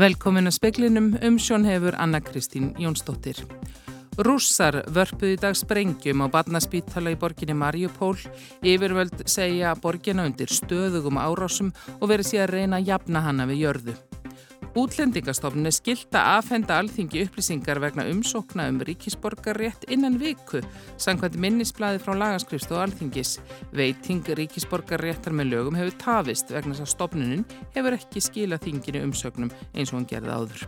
Velkomin að speklinum um sjón hefur Anna Kristín Jónsdóttir. Rússar vörpuði dag sprengjum á badnaspítala í borginni Mariupól. Yfirvöld segja borgina undir stöðugum árásum og verið síðan að reyna að jafna hana við jörðu. Útlendingastofnun er skilt að afhenda alþingi upplýsingar vegna umsókna um ríkisborgarrétt innan viku, sangkvæmt minnisblæði frá lagaskrifst og alþingis. Veiting ríkisborgarréttar með lögum hefur tafist vegna þess að stofnunum hefur ekki skilað þinginu umsóknum eins og hann gerði áður.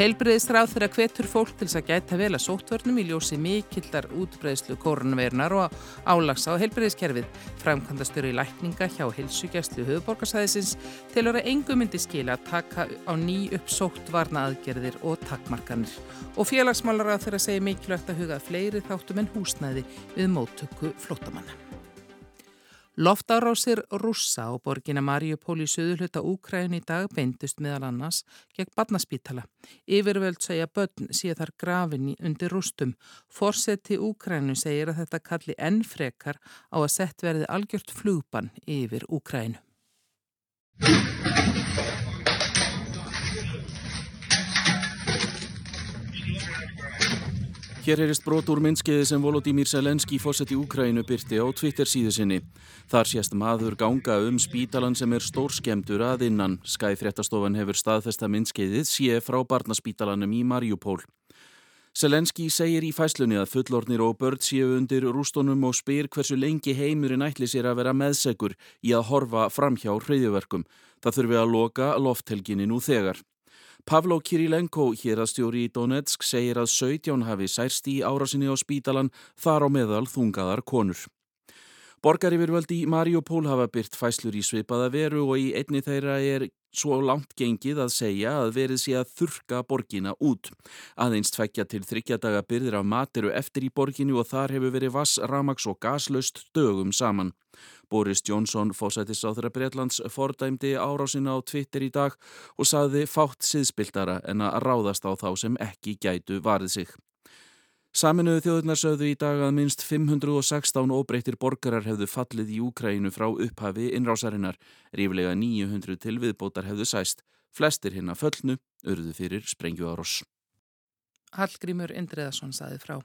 Helbriðisráð þeirra hvetur fólk til að gæta vel að sóttvörnum í ljósi mikildar útbreyðslu koronavirunar og álags á helbriðiskerfið. Framkvæmdastöru í lækninga hjá helsugjastlu höfuborgarsæðisins til að engum myndi skila að taka á ný upp sóttvarna aðgerðir og takmarkanir. Og félagsmálar að þeirra segja mikilvægt að huga fleiri þáttum en húsnæði við móttöku flótamanna. Loftárásir rússa á borgina Mariupól í söðulhuta Úkræn í dag beindust meðal annars gegn badnaspítala. Yfirvöld segja börn sé þar grafin undir rústum. Forseti Úkrænu segir að þetta kalli enn frekar á að sett verði algjört flugbann yfir Úkrænu. Hér heyrist brot úr myndskeiði sem Volodymyr Selenski fósett í Úkrænu byrti á Twitter síðu sinni. Þar sést maður ganga um spítalan sem er stórskemdur að innan. Skæfréttastofan hefur staðfesta myndskeiðið sé frá barnaspítalanum í Mariupól. Selenski segir í fæslunni að fullornir og börn séu undir rústónum og spyr hversu lengi heimurinn ætli sér að vera meðsegur í að horfa fram hjá hreyðuverkum. Það þurfi að loka lofthelginni nú þegar. Pavlo Kirilenko, hér að stjóri í Donetsk, segir að 17 hafi særst í árasinni á spítalan þar á meðal þungaðar konur. Borgaryfirvöldi Mariupól hafa byrt fæslur í svipaða veru og í einni þeirra er svo langt gengið að segja að verið sé að þurka borgina út. Aðeins tveggja til þryggjadaga byrðir af matiru eftir í borginu og þar hefur verið vass, ramags og gaslaust dögum saman. Boris Johnson, þeirra Breitlands, fordæmdi árásina á Twitter í dag og saði fátt siðspiltara en að ráðast á þá sem ekki gætu varið sig. Saminuðu þjóðurnar sögðu í dag að minst 516 óbreyttir borgarar hefðu fallið í Úkrænu frá upphafi innrásarinnar. Ríflega 900 til viðbótar hefðu sæst. Flestir hinn að föllnu urðu fyrir sprengju á Ross. Hallgrímur Indriðarsson saði frá.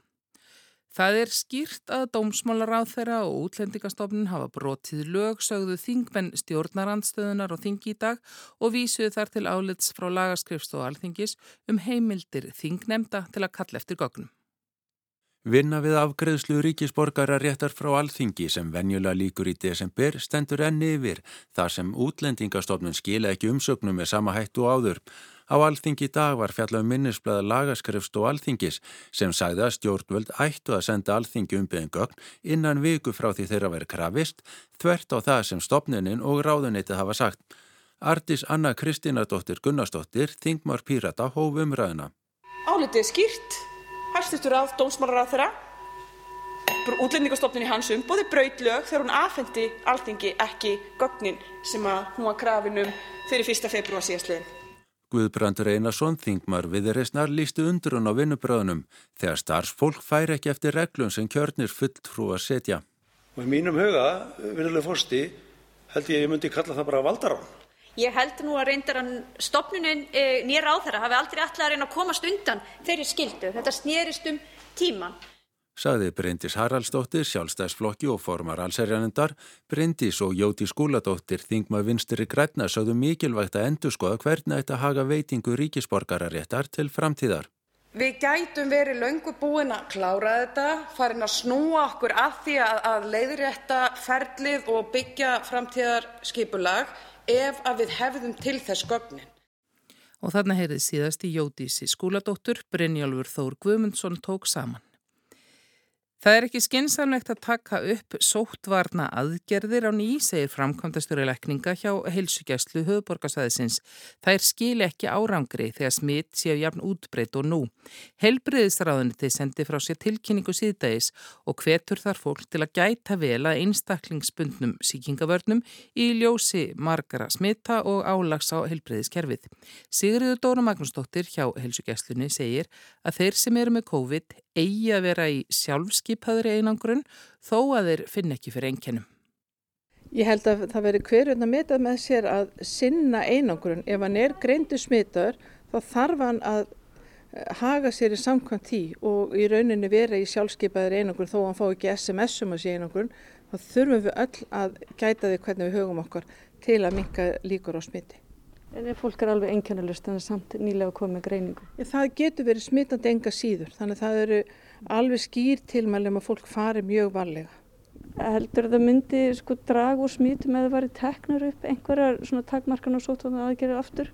Það er skýrt að dómsmálaráð þeirra og útlendingastofnun hafa brotið lög, sögðu þingmenn stjórnarandstöðunar og þingi í dag og vísuðu þar til álits frá lagaskrifst og alþingis um heimildir þingnemda til að kalla eftir gögnum. Vinna við afgreðslu ríkisborgara réttar frá alþingi sem venjulega líkur í desember stendur enni yfir þar sem útlendingastofnun skila ekki umsögnum með sama hættu áður. Á alþingi dag var fjallað um minnisblæða lagaskrifst og alþingis sem sagði að stjórnvöld ættu að senda alþingi umbyggðin gögn innan viku frá því þeirra verið krafist þvert á það sem stopninin og ráðuneytið hafa sagt. Artis Anna Kristínadóttir Gunnarsdóttir, Þingmar Pírata, hóf umræðina. Álitið skýrt Hærstistur að dómsmálar á þeirra, útlendingastofnun í hans umbóði braut lög þegar hún afhendi alþingi ekki gögnin sem að hún var krafinum fyrir 1. februar síðastliðin. Guðbrandur Einarsson, þingmar viðreysnar, lístu undur hún á vinnubröðunum þegar starfsfólk fær ekki eftir reglum sem kjörnir fulltrú að setja. Og í mínum huga, vinnuleg fórsti, held ég að ég myndi kalla það bara valdarán. Ég held nú að reyndar að stopnunin e, nýra á þeirra hafi aldrei allir að reyna að komast undan þeirri skildu. Þetta snerist um tíman. Saði Bryndis Haraldsdóttir, sjálfstæðsflokki og formar allserjanendar, Bryndis og Jóti Skúladóttir, þingma vinstri græna, sögðu mikilvægt að endur skoða hvernig þetta haga veitingu ríkisborgararéttar til framtíðar. Við gætum verið löngu búin að klára þetta, farin að snúa okkur að því að, að leiðrétta ferlið og byggja framtíðarskipulag ef að við hefðum til þess gögnin. Og þarna heyrið síðast í Jódísi skúladóttur, Brynjálfur Þór Guðmundsson tók saman. Það er ekki skinsamlegt að taka upp sóttvarna aðgerðir á ný, segir framkvæmdastöru lekninga hjá heilsugjæslu höfuborgarsæðisins. Það er skil ekki árangri þegar smitt séu jafn útbreytt og nú. Helbriðisráðuniti sendi frá sér tilkynningu síðdægis og hvetur þar fólk til að gæta vel að einstaklingsbundnum síkingavörnum í ljósi margara smitta og álags á helbriðiskerfið. Sigriður Dóra Magnúsdóttir hjá heilsugjæslunni segir að þeir sem eru með COVID eigi að vera í sjálfskipaðri einangrun þó að þeir finn ekki fyrir einkennum. Ég held að það veri hverjum að meta með sér að sinna einangrun. Ef hann er greindu smittar þá þarf hann að eh, haga sér í samkvæmt tí og í rauninni vera í sjálfskeipaðir einangrun þó hann fá ekki SMS-um að sé einangrun. Þá þurfum við öll að gæta því hvernig við hugum okkar til að minka líkur á smiti. En ef fólk er alveg einkennalust en það er samt nýlega komið greiningu? Það getur verið smitandi enga síður þannig að það eru alveg skýr tilmælum að fólk fari mjög varlega. Heldur það myndi sko draga úr smitum eða væri teknar upp einhverjar svona takmarkan og sóttáðan aðgerið aftur?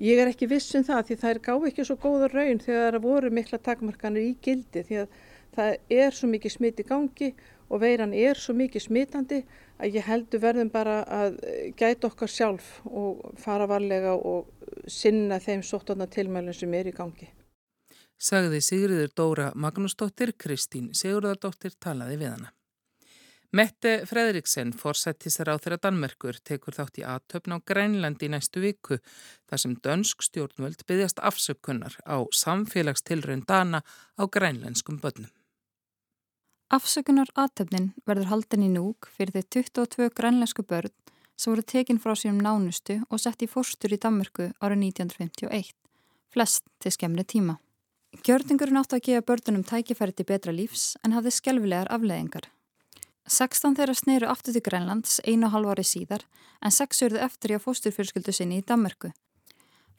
Ég er ekki viss um það því það er gáð ekki svo góða raun þegar það voru mikla takmarkanir í gildi því að það er svo mikið smit í gangi og veiran er svo mikið smitandi að ég heldur verðum bara að gæta okkar sjálf og fara varlega og sinna þeim sóttáðan tilmælum sem er í gangi. Sagði Sigriður Dóra Magnúsdóttir, Kristín Sigurðardóttir talaði við hana. Mette Fredriksen, forsættisar á þeirra Danmerkur, tekur þátt í aðtöfn á Grænlandi næstu viku þar sem dönsk stjórnvöld byggjast afsökunnar á samfélagstilraun Dana á grænlenskum börnum. Afsökunar aðtöfnin verður haldin í núk fyrir þeir 22 grænlensku börn sem voru tekin frá sínum nánustu og sett í fórstur í Danmörku árið 1951, flest til skemmri tíma. Gjörningurinn átti að gefa börnunum tækifæri til betra lífs en hafði skelvilegar afleðingar. 16 þeirra sneru aftur til Grænlands einu og halv ári síðar en 6 urðu eftir í að fósturfjölskyldu sinni í Danmarku.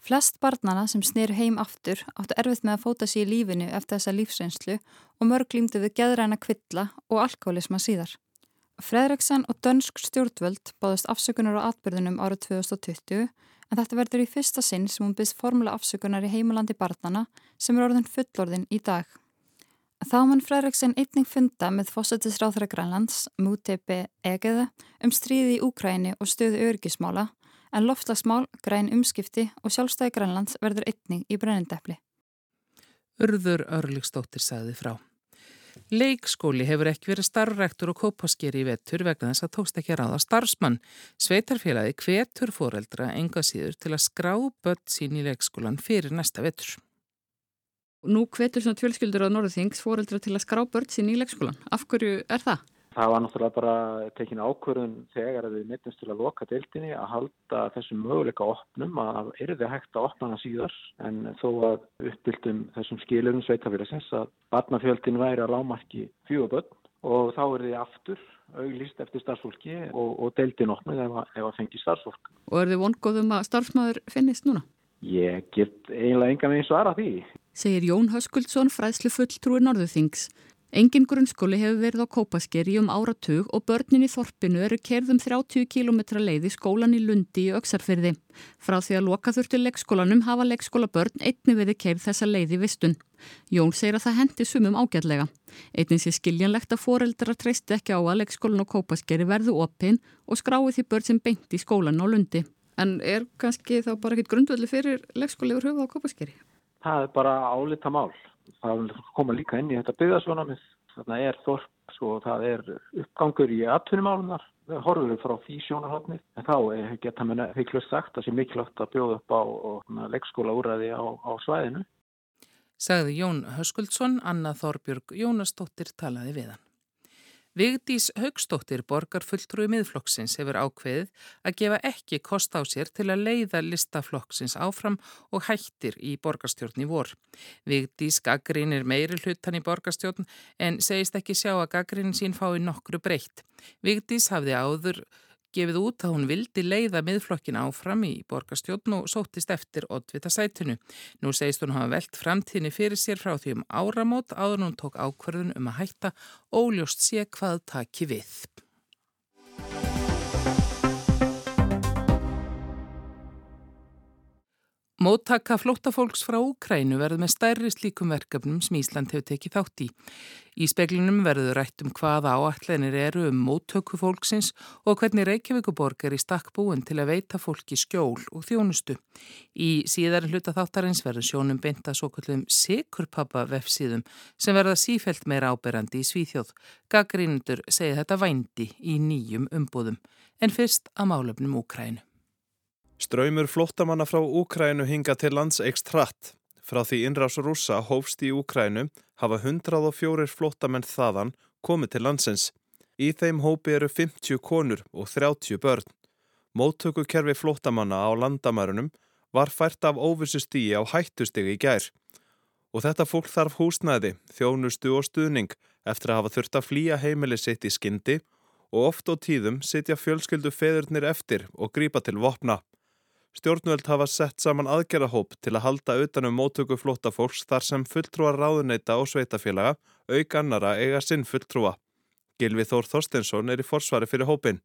Flest barnana sem sneru heim aftur áttu erfitt með að fóta sér í lífinu eftir þessa lífsreynslu og mörg límdu við geðræna kvilla og alkoholisma síðar. Fredriksson og dönsk stjórnvöld báðast afsökunar á atbyrðunum árið 2020 en þetta verður í fyrsta sinn sem hún byrst formulega afsökunar í heimalandi barnana sem er orðin fullorðin í dag. Þá mann Fredriksson einning funda með fósættisráþara Grænlands, Mútepi Egeða, um stríði í Úkræni og stöðu örgismála, en loftlagsmál, græn umskipti og sjálfstæði Grænlands verður einning í brennindepli. Urður Örliksdóttir sagði frá. Leikskóli hefur ekki verið starfrektur og kópaskeri í vettur vegna þess að tókst ekki að ráða starfsmann. Sveitarfélagi hvetur foreldra enga síður til að skrá börn sín í leikskólan fyrir næsta vettur. Nú hvetur svona tvölskyldur á Norðþings foreldra til að skrá börn sín í leikskólan. Af hverju er það? Það var náttúrulega bara tekin ákvörðun þegar við mittumst til að loka deildinni að halda þessum möguleika opnum að er þið hægt að opna hana síðar en þó að uppbyldum þessum skilurum sveitafélagsins að barnafjöldin væri að lámarki fjögaböld og þá er þið aftur auglýst eftir starfsfólki og, og deildin opnið ef að, að fengi starfsfólk. Og er þið vongóðum að starfsmæður finnist núna? Ég get eiginlega enga og aðra því. Segir Jón Höskuldsson, fræðslu fulltrúi Norðuþings. Engin grunnskóli hefur verið á Kópaskeri um áratug og börnin í Þorpinu eru kerðum 30 km leið í skólan í Lundi í Öksarfyrði. Frá því að loka þurftu leikskólanum hafa leikskólabörn einni viði kerð þessa leið í vistun. Jón segir að það hendi sumum ágætlega. Einnig sé skiljanlegt að foreldra treysti ekki á að leikskólan á Kópaskeri verðu opinn og skrái því börn sem beint í skólan á Lundi. En er kannski þá bara ekkit grundvöldu fyrir leikskóli yfir höfuð á Kópaskeri? Það er bara álita mál það koma líka inn í þetta byggðasvonamið þarna er þorp og það er uppgangur í atvinnumálunar horfur frá því sjónarhóttni en þá geta mér heiklust sagt að sé mikilvægt að bjóða upp á leikskóla úræði á, á svæðinu. Sagði Jón Höskuldsson, Anna Þorbjörg Jónastóttir talaði við hann. Vigdís Haugstóttir borgarfulltrúi miðflokksins hefur ákveðið að gefa ekki kost á sér til að leiða listaflokksins áfram og hættir í borgarstjórn í vor. Vigdís gaggrínir meiri hlutan í borgarstjórn en segist ekki sjá að gaggrínin sín fái nokkru breytt. Vigdís hafði áður gefið út að hún vildi leiða miðflokkin áfram í borgarstjórn og sóttist eftir oddvita sætinu. Nú segist hún hafa velt framtíðni fyrir sér frá því um áramót áður hún tók ákverðun um að hætta óljóst sé hvað taki við. Móttaka flóttafólks frá Úkrænu verður með stærri slíkum verkefnum sem Ísland hefur tekið þátt í. Í speklinum verður rætt um hvaða áallenir eru um móttöku fólksins og hvernig Reykjavíkuborg er í stakk búin til að veita fólki skjól og þjónustu. Í síðar hluta þáttarins verður sjónum beinta svo kallum Sikurpappa vefsíðum sem verða sífelt meira áberandi í Svíþjóð. Gaggrínundur segja þetta vændi í nýjum umbúðum en fyrst að málefnum Úkrænu. Ströymur flottamanna frá Úkrænu hinga til lands ekst hratt. Frá því innrás rúsa hófst í Úkrænu hafa 104 flottamenn þaðan komið til landsins. Í þeim hópi eru 50 konur og 30 börn. Móttökukerfi flótamanna á landamærunum var fært af óvissu stíi á hættustigi í gær. Og þetta fólk þarf húsnæði, þjónustu og stuðning eftir að hafa þurft að flýja heimili sitt í skyndi og oft á tíðum sitja fjölskyldu feðurnir eftir og grípa til vopna. Stjórnvöld hafa sett saman aðgerðahóp til að halda utanum móttöku flótafólks þar sem fulltrúar ráðuneita og sveitafélaga auk annara eiga sinn fulltrúa. Gilvi Þór Þorstensson er í forsvari fyrir hópin.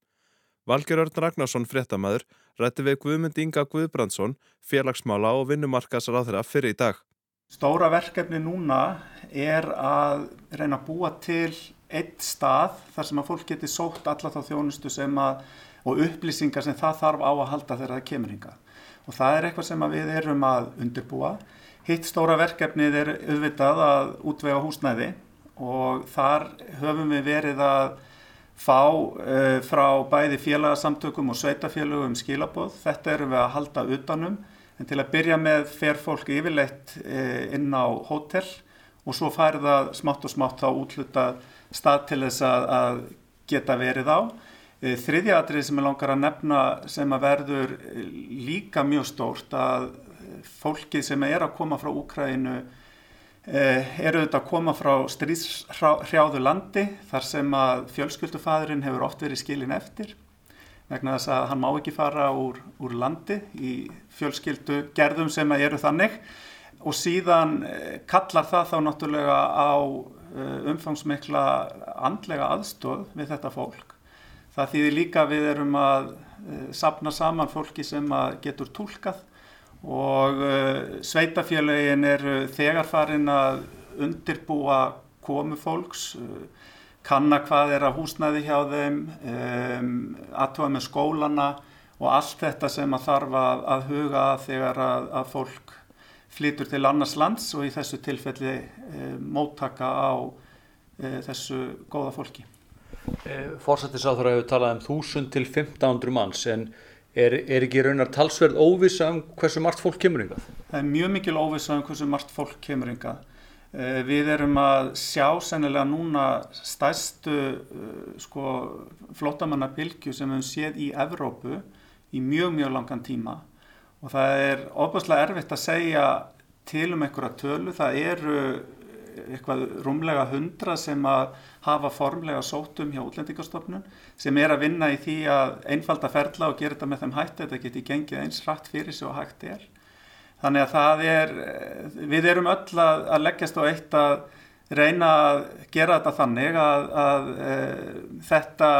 Valger Örn Ragnarsson fréttamaður rætti við Guðmund Inga Guðbrandsson, félagsmála og þeirra fyrir í dag. Stóra verkefni núna er að reyna að búa til eitt stað þar sem að fólk geti sótt alla þá þjónustu sem að og upplýsingar sem það þarf á að halda þegar það kemur hinga. Og það er eitthvað sem við erum að undirbúa. Hitt stóra verkefnið er auðvitað að útvega húsnæði og þar höfum við verið að fá uh, frá bæði félagsamtökum og sveitafélagum skilaboð. Þetta erum við að halda utanum en til að byrja með fer fólk yfirleitt uh, inn á hótel og svo fær það smátt og smátt á útluta stað til þess að, að geta verið á. Uh, þriðja atrið sem ég langar að nefna sem að verður líka mjög stórt að fólkið sem er að koma frá Úkrænu Eh, eru þetta að koma frá stríðshrjáðu landi þar sem að fjölskyldufæðurinn hefur oft verið skilin eftir vegna þess að hann má ekki fara úr, úr landi í fjölskyldu gerðum sem eru þannig og síðan eh, kallar það þá náttúrulega á eh, umfangsmikla andlega aðstóð við þetta fólk. Það þýðir líka við erum að sapna saman fólki sem getur tólkað og uh, sveitafélagin eru þegar farin að undirbúa komu fólks, uh, kanna hvað er að húsnæði hjá þeim, aðtóa með skólana og allt þetta sem að þarf að, að huga þegar að, að fólk flytur til annars lands og í þessu tilfelli móttaka á þessu góða fólki. Fórsættisáþur hefur talað um 1000 til 1500 manns en Er, er ekki raunar talsverð óvisa um hversu margt fólk kemur yngað? Það er mjög mikil óvisa um hversu margt fólk kemur yngað. Eh, við erum að sjá sennilega núna stæstu eh, sko, flottamannabilgju sem við hefum séð í Evrópu í mjög, mjög langan tíma og það er óbúslega erfitt að segja til um einhverja tölu. Það eru eitthvað rúmlega hundra sem að hafa formlega sótum hjá útlendingarstofnun sem er að vinna í því að einfalda ferla og gera þetta með þeim hætti þetta geti gengið eins rætt fyrir sig og hægt er. Þannig að það er við erum öll að, að leggjast á eitt að reyna að gera þetta þannig að, að e, þetta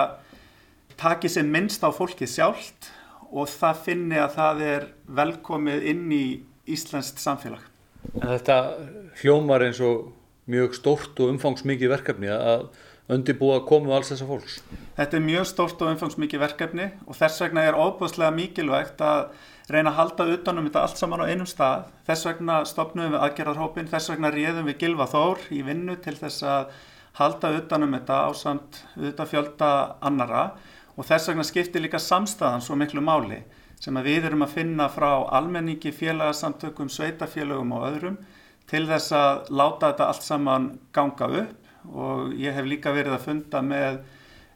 taki sem minnst á fólki sjálft og það finni að það er velkomið inn í Íslandst samfélag. En þetta hljómar eins og mjög stórt og umfangsmikið verkefni að undirbúa komu alls þessa fólks? Þetta er mjög stórt og umfangsmikið verkefni og þess vegna er óbúslega mikilvægt að reyna að halda utanum þetta allt saman á einum stað. Þess vegna stopnum við aðgerðarhópin, þess vegna réðum við Gilva Þór í vinnu til þess að halda utanum þetta ásamt auðvitað fjölda annara og þess vegna skiptir líka samstæðan svo miklu máli sem við erum að finna frá almenningi, félagsamtökum, sveitafélagum og öðrum til þess að láta þetta allt saman ganga upp. Og ég hef líka verið að funda með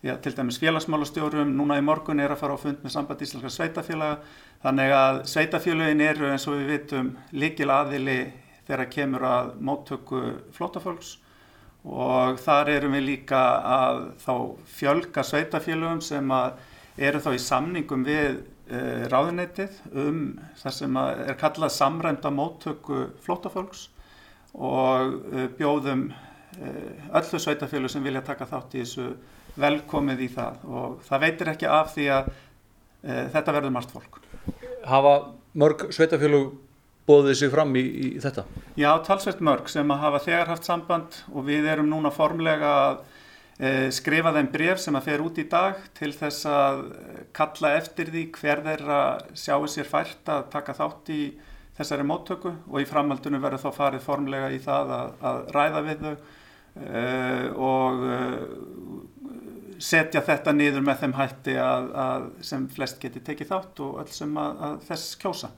já, til dæmis félagsmálastjórum, núna í morgun er að fara á fund með samband íslenskar sveitafélaga þannig að sveitafélagin eru eins og við vitum líkil aðili þegar kemur að móttöku flótafólks og þar erum við líka að þá fjölga sveitafélagum sem eru þá í samningum við e, ráðuneytið um það sem er kallað samræmda móttöku flótafólks og eh, bjóðum eh, öllu sveitafjölu sem vilja taka þátt í þessu velkomið í það og það veitir ekki af því að e, þetta verður margt fólk. Hafa mörg sveitafjölu bóðið sig fram í, í þetta? Já, talsveit mörg sem að hafa þegar haft samband og við erum núna formlega að skrifa þeim bref sem að fer út í dag til þess að kalla eftir því hver þeirra sjáu sér fært að taka þátt í þessari móttöku og í framhaldunum verður þá farið formlega í það að, að ræða við þau uh, og uh, setja þetta niður með þeim hætti að, að sem flest geti tekið þátt og öll sem að, að þess kjósa.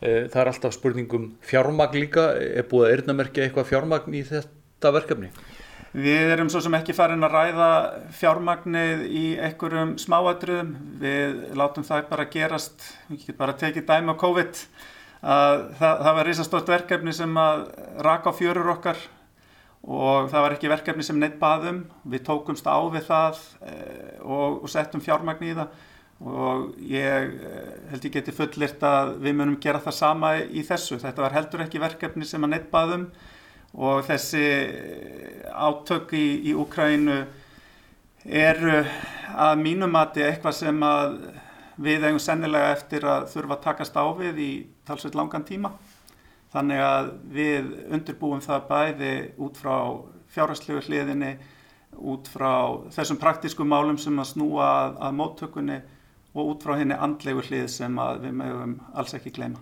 Eh, það er alltaf spurningum fjármagn líka, er búið að erðnamerkja eitthvað fjármagn í þetta verkefni? Við erum svo sem ekki farin að ræða fjármagnið í einhverjum smáadröðum. Við látum það bara gerast, við getum bara tekið dæmi á COVID. Það, það var risastórt verkefni sem að raka á fjörur okkar og það var ekki verkefni sem neitt baðum. Við tókumst á við það eh, og, og settum fjármagn í það og ég eh, held ég geti fullirt að við munum gera það sama í þessu. Þetta var heldur ekki verkefni sem að neitt baðum og þessi átök í, í Úkrænu eru að mínum mati eitthvað sem að við eigum sennilega eftir að þurfa að takast á við í talsveit langan tíma. Þannig að við undirbúum það bæði út frá fjárhastlegu hliðinni, út frá þessum praktísku málum sem að snúa að, að móttökunni og út frá henni andlegu hlið sem við mögum alls ekki gleyma.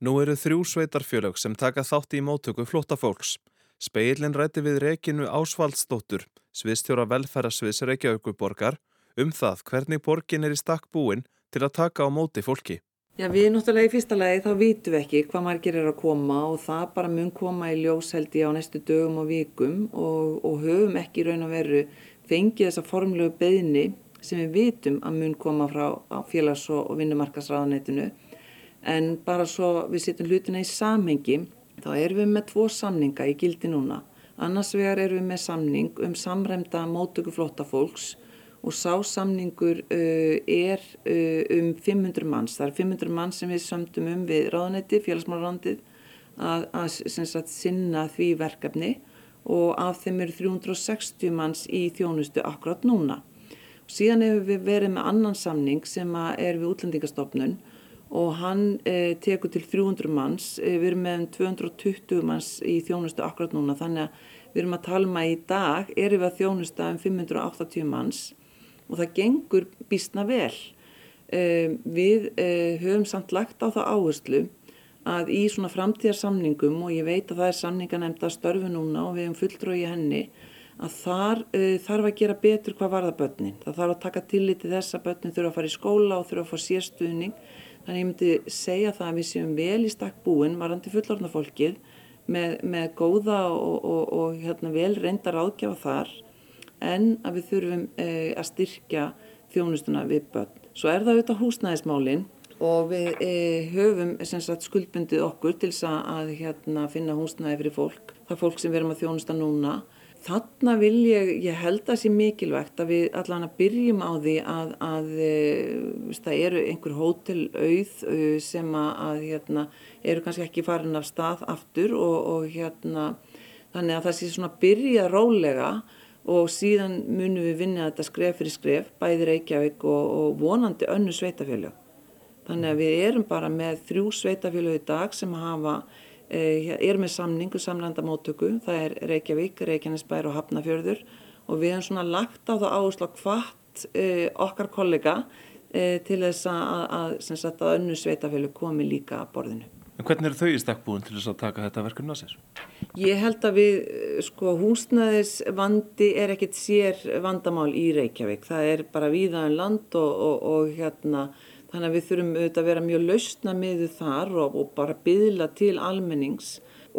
Nú eru þrjú sveitarfjölög sem taka þátt í móttöku flótafólks. Speilin rætti við Rekinu Ásvaldsdóttur, sviðstjóra velferðarsviðs Reykjavíkuborgar, um það hvernig borgin er í stakk búin til að taka á móti fólki. Já, við náttúrulega í fyrsta lagi þá vitum við ekki hvað margir er að koma og það bara mun koma í ljós held ég á næstu dögum og vikum og, og höfum ekki raun og veru fengið þessa formlegu beðni sem við vitum að mun koma frá félags- og vinnumarkasráðanetinu en bara svo við setjum hlutina í samhengi þá erum við með tvo samninga í gildi núna. Annars vegar erum við með samning um samræmda mótöku flotta fólks og sá samningur uh, er uh, um 500 manns. Það er 500 manns sem við sömdum um við ráðanetti, félagsmálarrándið að, að sagt, sinna því verkefni og af þeim eru 360 manns í þjónustu akkurat núna. Og síðan hefur við verið með annan samning sem er við útlendingastofnun og hann eh, tekur til 300 manns, eh, við erum með 220 manns í þjónustu akkurat núna þannig að við erum að tala um að í dag erum við að þjónusta um 580 manns og það gengur bísna vel. Eh, við eh, höfum samt lagt á það áherslu að í svona framtíðarsamningum og ég veit að það er samninga nefnda störfu núna og við hefum fulltrói í henni að þar uh, þarf að gera betur hvað varða börnin. Það þarf að taka tillit til þess að börnin þurfa að fara í skóla og þurfa að fá sérstuðning Þannig ég myndi segja það að við séum vel í stakk búin varandi fullorðna fólkið með, með góða og, og, og hérna, vel reyndar áðgjafa þar en að við þurfum eh, að styrkja þjónustuna við börn. Svo er það auðvitað húsnæðismálinn og við eh, höfum sagt, skuldbundið okkur til að hérna, finna húsnæði fyrir fólk. Það er fólk sem við erum að þjónusta núna Þarna vil ég, ég held að sé mikilvægt að við allan að byrjum á því að, að eh, það eru einhver hótelauð eh, sem að, að hérna, eru kannski ekki farin af stað aftur og, og hérna, þannig að það sé svona byrja rólega og síðan munum við vinna þetta skref fyrir skref, bæði Reykjavík og, og vonandi önnu sveitafélög. Þannig að við erum bara með þrjú sveitafélög í dag sem hafa Eh, er með samningu samlandamótöku, það er Reykjavík, Reykjanesbær og Hafnafjörður og við hefum svona lagt á það áherslu að hvart eh, okkar kollega eh, til þess að, að, að, önnu sveitafjölu komi líka að borðinu. En hvernig eru þau í stakkbúin til þess að taka þetta verkefni að sér? Ég held að við, sko, húsnæðisvandi er ekkit sér vandamál í Reykjavík. Það er bara víðaðan um land og, og, og hérna Þannig að við þurfum auðvitað að vera mjög lausna með þar og, og bara byðla til almennings.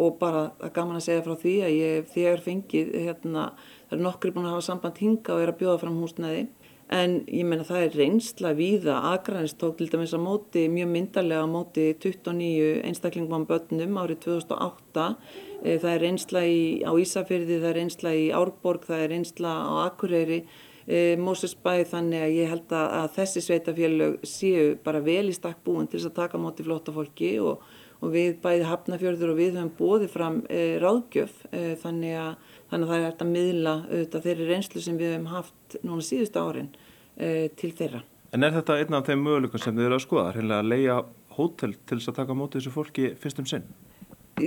Og bara að gaman að segja frá því að ég þegar fengið, hérna, það er nokkri búin að hafa samband hinga og er að bjóða fram húsnæði. En ég menna það er reynsla víða, aðgræns tók til dæmis að móti mjög myndarlega móti 29 einstaklingum á börnum árið 2008, eh, það er reynsla í, á Ísafyrði, það er reynsla í Árborg, það er reynsla á Akureyri e, Mósusbæði þannig að ég held að, að þessi sveitafélög séu bara vel í stakk búin til þess að taka móti flotta fólki og, og við bæði hafnafjörður og við höfum bóðið fram e, ráðgjöf e, þannig, að, þannig að það er hægt að miðla auðvitað þeirri reynslu sem við höfum haft núna síðustu árin til þeirra. En er þetta einn af þeim möguleikum sem þið eru að skoða, að leia hótel til þess að taka móti þessu fólki fyrstum sinn?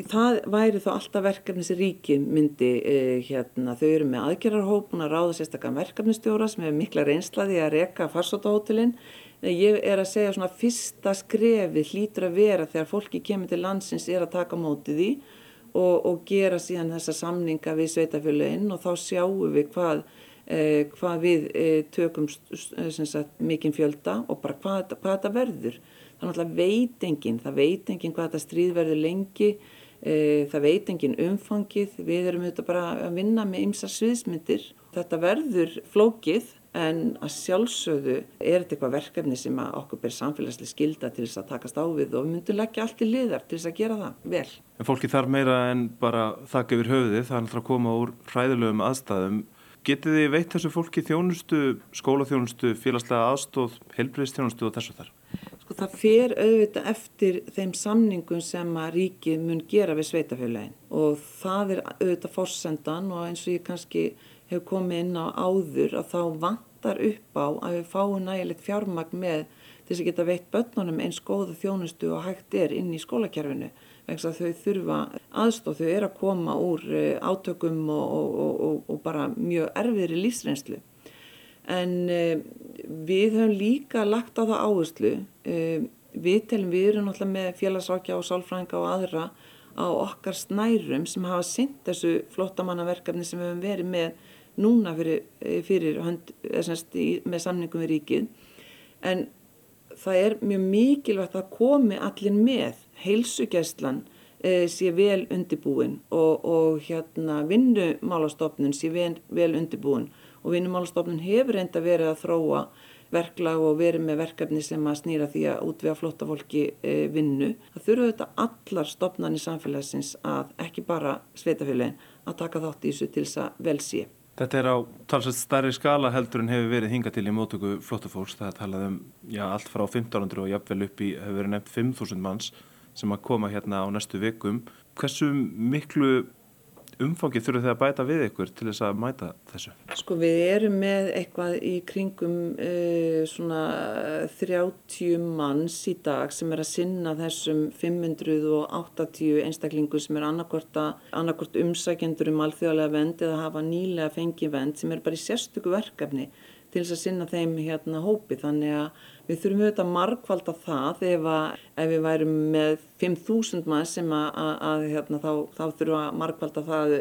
Það væri þá alltaf verkefni sem ríki myndi eh, hérna, þau eru með aðgerarhópun að ráða sérstaklega verkefnistjóra sem hefur mikla reynslaði að reka farsótahótelin ég er að segja svona fyrsta skrefi hlýtur að vera þegar fólki kemur til landsins er að taka mótið í og, og gera síðan þessa samninga við sveitafjöluinn og þá sjáum við hvað, eh, hvað við eh, tökum sagt, mikinn fjölda og bara hvað, hvað þetta verður. Það er náttúrulega veit enginn, það veit enginn hvað þetta stríð verður lengi það veit engin umfangið, við erum auðvitað bara að vinna með ymsa sviðsmyndir. Þetta verður flókið en að sjálfsögðu er þetta eitthvað verkefni sem okkur ber samfélagslega skilda til þess að takast á við og við myndum leggja allt í liðar til þess að gera það vel. En fólki þarf meira en bara þakka yfir höfuðið, það er alltaf að koma úr hræðilegum aðstæðum. Getið þið veit þessu fólki þjónustu, skólaþjónustu, félagslega aðstóð, helbriðstjónustu og þessu þar? Það fer auðvitað eftir þeim samningum sem að ríkið mun gera við sveitafélagin og það er auðvitað fórsendan og eins og ég kannski hefur komið inn á áður að þá vantar upp á að við fáum nægilegt fjármagn með þess að geta veitt börnunum eins góða þjónustu og hægt er inn í skólakerfinu vegna að þau þurfa aðstóð, þau eru að koma úr eh, átökum og, og, og, og bara mjög erfiðri lífsreynslu. En eh, við höfum líka lagt á það áherslu, eh, við telum við erum náttúrulega með félagsákja og sálfrænga og aðra á okkar snærum sem hafa synt þessu flottamannaverkefni sem við höfum verið með núna fyrir, fyrir hönd, með samningum við ríkið. En það er mjög mikilvægt að komi allir með heilsugæslan e, sé vel undibúin og, og hérna vinnumálastofnun sé vel, vel undibúin og vinnumálastofnun hefur reynda verið að þróa verklag og verið með verkefni sem að snýra því að útvega flotta fólki e, vinnu. Það þurfa þetta allar stopnarnir samfélagsins að ekki bara sveitafélagin að taka þátt í þessu til þess að vel sé. Þetta er á talsett starri skala heldur en hefur verið hinga til í mótöku flottafólks. Það talað um já, allt frá 1500 og jafnvel upp í hefur verið nefnt 5000 manns sem að koma hérna á næstu vikum. Hversu miklu umfangið þurfu þið að bæta við ykkur til þess að mæta þessu? Sko við erum með eitthvað í kringum uh, svona 30 manns í dag sem er að sinna þessum 580 einstaklingu sem er annarkort umsækjendur um alþjóðlega vend eða hafa nýlega fengið vend sem er bara í sérstöku verkefni til þess að sinna þeim hérna hópi. Þannig að við þurfum auðvitað margfald að það ef, að, ef við værum með 5.000 maður sem að, að, hérna, þá, þá þurfum að margfald að það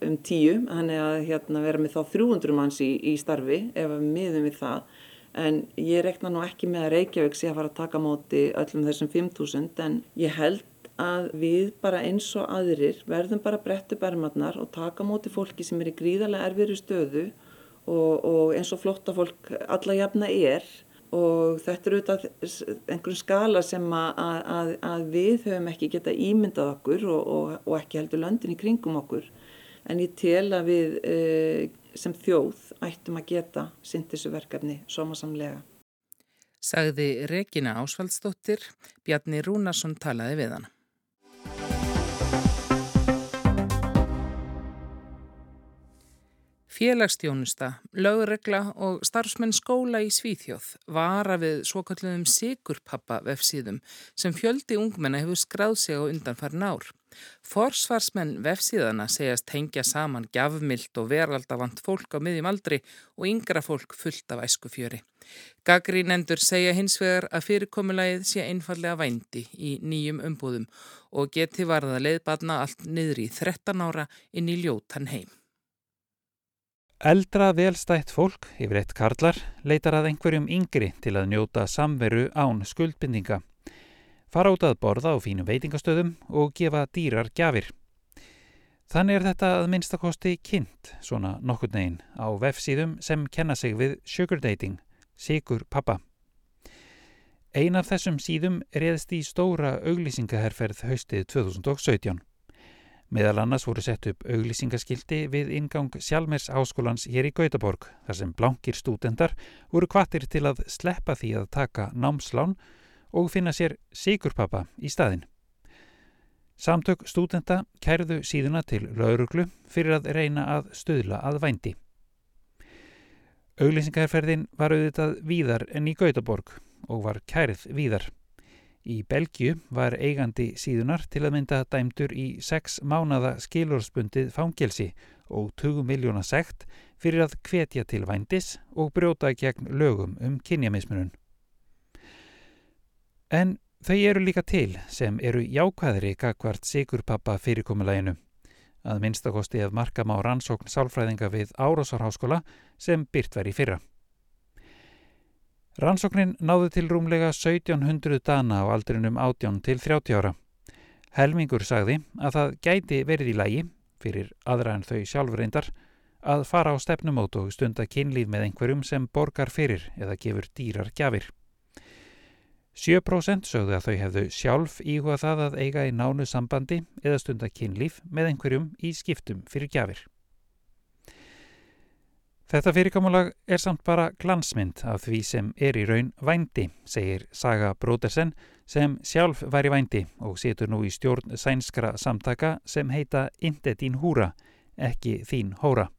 um 10 þannig að hérna, vera með þá 300 manns í, í starfi ef við miðum við það. En ég rekna nú ekki með að Reykjavík sé að fara að taka móti öllum þessum 5.000 en ég held að við bara eins og aðrir verðum bara brettu bermarnar og taka móti fólki sem er í gríðarlega erfiðri stöðu og, og eins og flotta fólk alla jafna er og þetta er auðvitað einhvern skala sem að, að, að við höfum ekki geta ímyndað okkur og, og, og ekki heldur löndin í kringum okkur en ég tel að við e, sem þjóð ættum að geta synt þessu verkefni sómasamlega. Sagði Regina Ásvaldsdóttir, Bjarni Rúnarsson talaði við hana. Félagsstjónusta, lögregla og starfsmenn skóla í Svíþjóð vara við svokalluðum Sigurpappa vefsíðum sem fjöldi ungmenna hefur skráð sig á undanfærin ár. Forsvarsmenn vefsíðana segjast tengja saman gafmilt og veraldavant fólk á miðjum aldri og yngra fólk fullt af æskufjöri. Gagrínendur segja hins vegar að fyrirkomulagið sé einfallega vændi í nýjum umbúðum og geti varða leiðbarna allt niður í 13 ára inn í ljótan heim. Eldra velstætt fólk, yfir eitt karlar, leitar að einhverjum yngri til að njóta samveru án skuldbindinga. Fara út að borða á fínum veitingastöðum og gefa dýrar gjafir. Þannig er þetta að minnstakosti kynnt, svona nokkur negin, á vefsíðum sem kenna sig við sugar dating, sigur pappa. Ein af þessum síðum reyðist í stóra auglýsingaherferð haustið 2017. Meðal annars voru sett upp auglýsingaskildi við ingang Sjálmers háskólans hér í Gautaborg þar sem blankir stúdendar voru kvattir til að sleppa því að taka námslán og finna sér sigurpappa í staðin. Samtök stúdenda kærðu síðuna til lauruglu fyrir að reyna að stöðla að vændi. Auglýsingarferðin var auðvitað víðar en í Gautaborg og var kærð víðar. Í Belgiu var eigandi síðunar til að mynda dæmdur í sex mánada skilurspundið fangelsi og 20 miljóna sekt fyrir að hvetja til vændis og brjóta gegn lögum um kynjamismunum. En þau eru líka til sem eru jákvæðri gagvart sigurpappa fyrirkomulæginu. Að minnstakosti að marka má rannsókn sálfræðinga við Árásarháskóla sem byrt var í fyrra. Rannsóknin náðu til rúmlega 1700 dana á aldrinum 18 til 30 ára. Helmingur sagði að það gæti verið í lægi, fyrir aðra en þau sjálfur reyndar, að fara á stefnumót og stunda kynlíf með einhverjum sem borgar fyrir eða gefur dýrar gjafir. 7% sögðu að þau hefðu sjálf íhuga það að eiga í nánu sambandi eða stunda kynlíf með einhverjum í skiptum fyrir gjafir. Þetta fyrirkomulag er samt bara glansmynd af því sem er í raun vændi, segir Saga Brodersen sem sjálf væri vændi og setur nú í stjórn sænskra samtaka sem heita Inde dín húra, ekki þín hóra.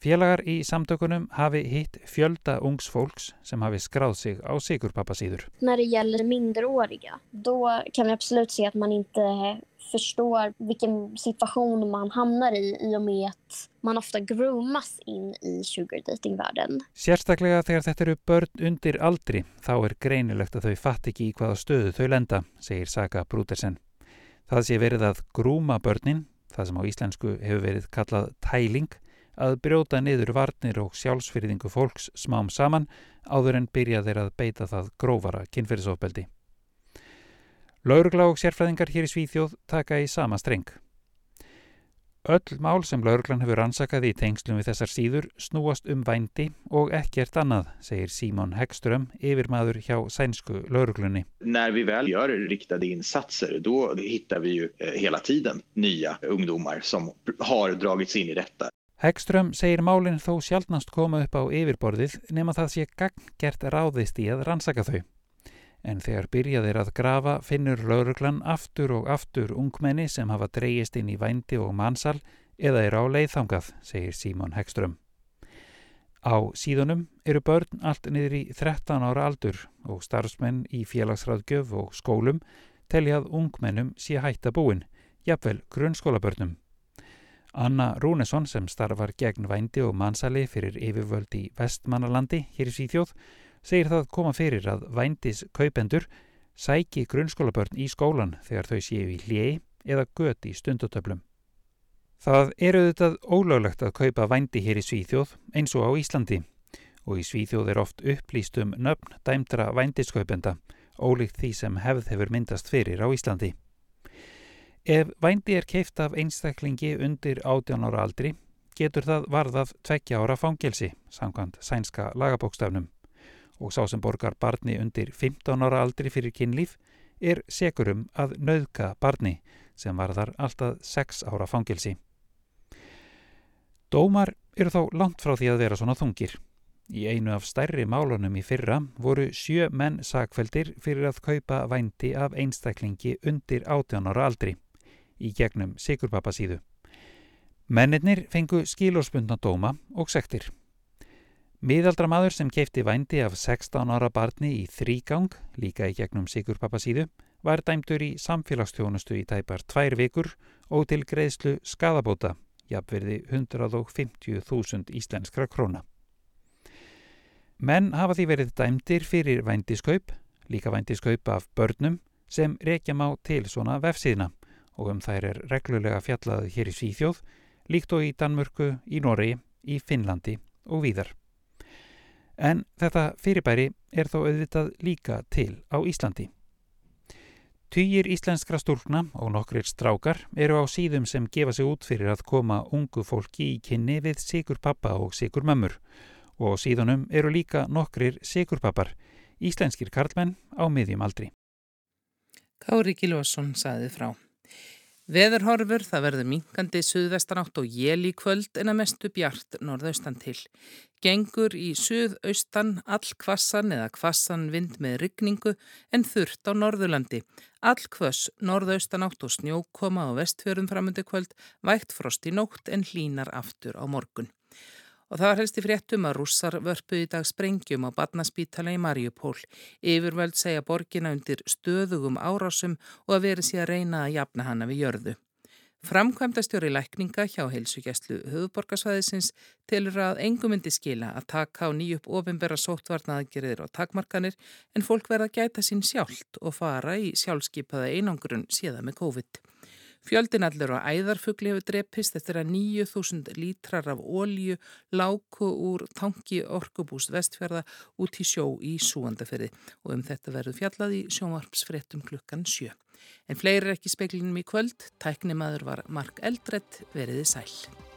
Félagar í samtökunum hafi hitt fjölda ungs folks som hafi skráð sig á Sigurpappasíður. När det gäller minderåriga, då kan vi absolut se att man inte förstår vilken situation man hamnar i i och med att man ofta groomas in i sugardatingvärlden. Sérstaklega þegar þetta eru börn undir aldri þá er greinilegt að þau fatt ekki í hvaða stöðu þau lenda, segir Saga Brútersen. Það sé verið að grúma börnin, það sem á íslensku hefur verið kallað tæling, að brjóta niður varnir og sjálfsfyrðingu fólks smám saman áður en byrja þeir að beita það grófara kynferðisofbeldi. Laurugla og sérfræðingar hér í Svíþjóð taka í sama streng. Öll mál sem lauruglan hefur ansakað í tengslum við þessar síður snúast um vændi og ekkert annað, segir Simon Hegström, yfirmaður hjá sænsku lauruglunni. När vi väl gör riktade insatser, då hittar vi ju eh, hela tiden nya ungdomar som har dragits in i detta. Hegström segir málinn þó sjálfnast koma upp á yfirborðið nema það sé gagngert ráðist í að rannsaka þau. En þegar byrjaðir að grafa finnur lauruglan aftur og aftur ungmenni sem hafa dreyjist inn í vændi og mannsal eða er á leiðþangað, segir Símon Hegström. Á síðunum eru börn allt niður í 13 ára aldur og starfsmenn í félagsræðgjöf og skólum teljað ungmennum sé hætta búin, jafnvel grunnskólabörnum. Anna Rúnesson sem starfar gegn vændi og mannsali fyrir yfirvöld í vestmannalandi hér í Svíþjóð segir það koma fyrir að vændis kaupendur sæki grunnskólabörn í skólan þegar þau séu í hljei eða göti í stundutöflum. Það eru auðvitað ólöglegt að kaupa vændi hér í Svíþjóð eins og á Íslandi og í Svíþjóð er oft upplýst um nöfn dæmdra vændiskaupenda ólíkt því sem hefð hefur myndast fyrir á Íslandi. Ef vændi er keift af einstaklingi undir 18 ára aldri getur það varðað tveggja ára fangelsi, samkvæmt sænska lagabókstafnum og sá sem borgar barni undir 15 ára aldri fyrir kynlíf er sekurum að nauðka barni sem varðar alltaf 6 ára fangelsi. Dómar eru þó langt frá því að vera svona þungir. Í einu af stærri málunum í fyrra voru sjö menn sakveldir fyrir að kaupa vændi af einstaklingi undir 18 ára aldri í gegnum Sigurpapasíðu. Mennirnir fengu skilórspundna dóma og sektir. Miðaldra maður sem keipti vændi af 16 ára barni í þrýgang, líka í gegnum Sigurpapasíðu, var dæmdur í samfélagstjónustu í tæpar tvær vikur og til greiðslu skadabóta, jafnverði 150.000 íslenskra króna. Menn hafa því verið dæmdir fyrir vændiskaup, líka vændiskaup af börnum, sem rekja má til svona vefsíðna og um þær er reglulega fjallað hér í Svíþjóð, líkt og í Danmörku, í Noregi, í Finnlandi og víðar. En þetta fyrirbæri er þó auðvitað líka til á Íslandi. Týjir íslenskra stúrkna og nokkrir strákar eru á síðum sem gefa sig út fyrir að koma ungu fólki í kynni við sigur pappa og sigur mömmur og síðunum eru líka nokkrir sigur pappar, íslenskir karlmenn á miðjum aldri. Kári Gilvarsson saði frá. Veðurhorfur það verður minkandi suðvestanátt og jél í kvöld en að mestu bjart norðaustan til. Gengur í suðaustan all kvassan eða kvassan vind með rigningu en þurft á norðurlandi. All kvass norðaustanátt og snjókoma á vestfjörðum framundi kvöld vægt frost í nótt en hlínar aftur á morgun og það var helst í fréttum að rússar vörpuði dag sprengjum á badnaspítala í Marjupól. Yfirvöld segja borgina undir stöðugum árásum og að veri síðan reyna að jafna hana við jörðu. Framkvæmda stjóri lækninga hjá heilsugjæslu höfuborgarsvæðisins tilur að engum myndi skila að taka á nýjup ofinbera sóttvarnaðgerðir og takmarkanir en fólk verða gæta sín sjálft og fara í sjálfskeipaða einangrun síðan með COVID-19. Fjöldinallur og æðarfugli hefur drepist eftir að 9.000 lítrar af ólju láku úr tangi orkubúst vestfjörða út í sjó í súandaferði og um þetta verður fjallað í sjónvarpsfrettum klukkan 7. En fleiri er ekki speklinum í kvöld, tæknimaður var Mark Eldredd veriði sæl.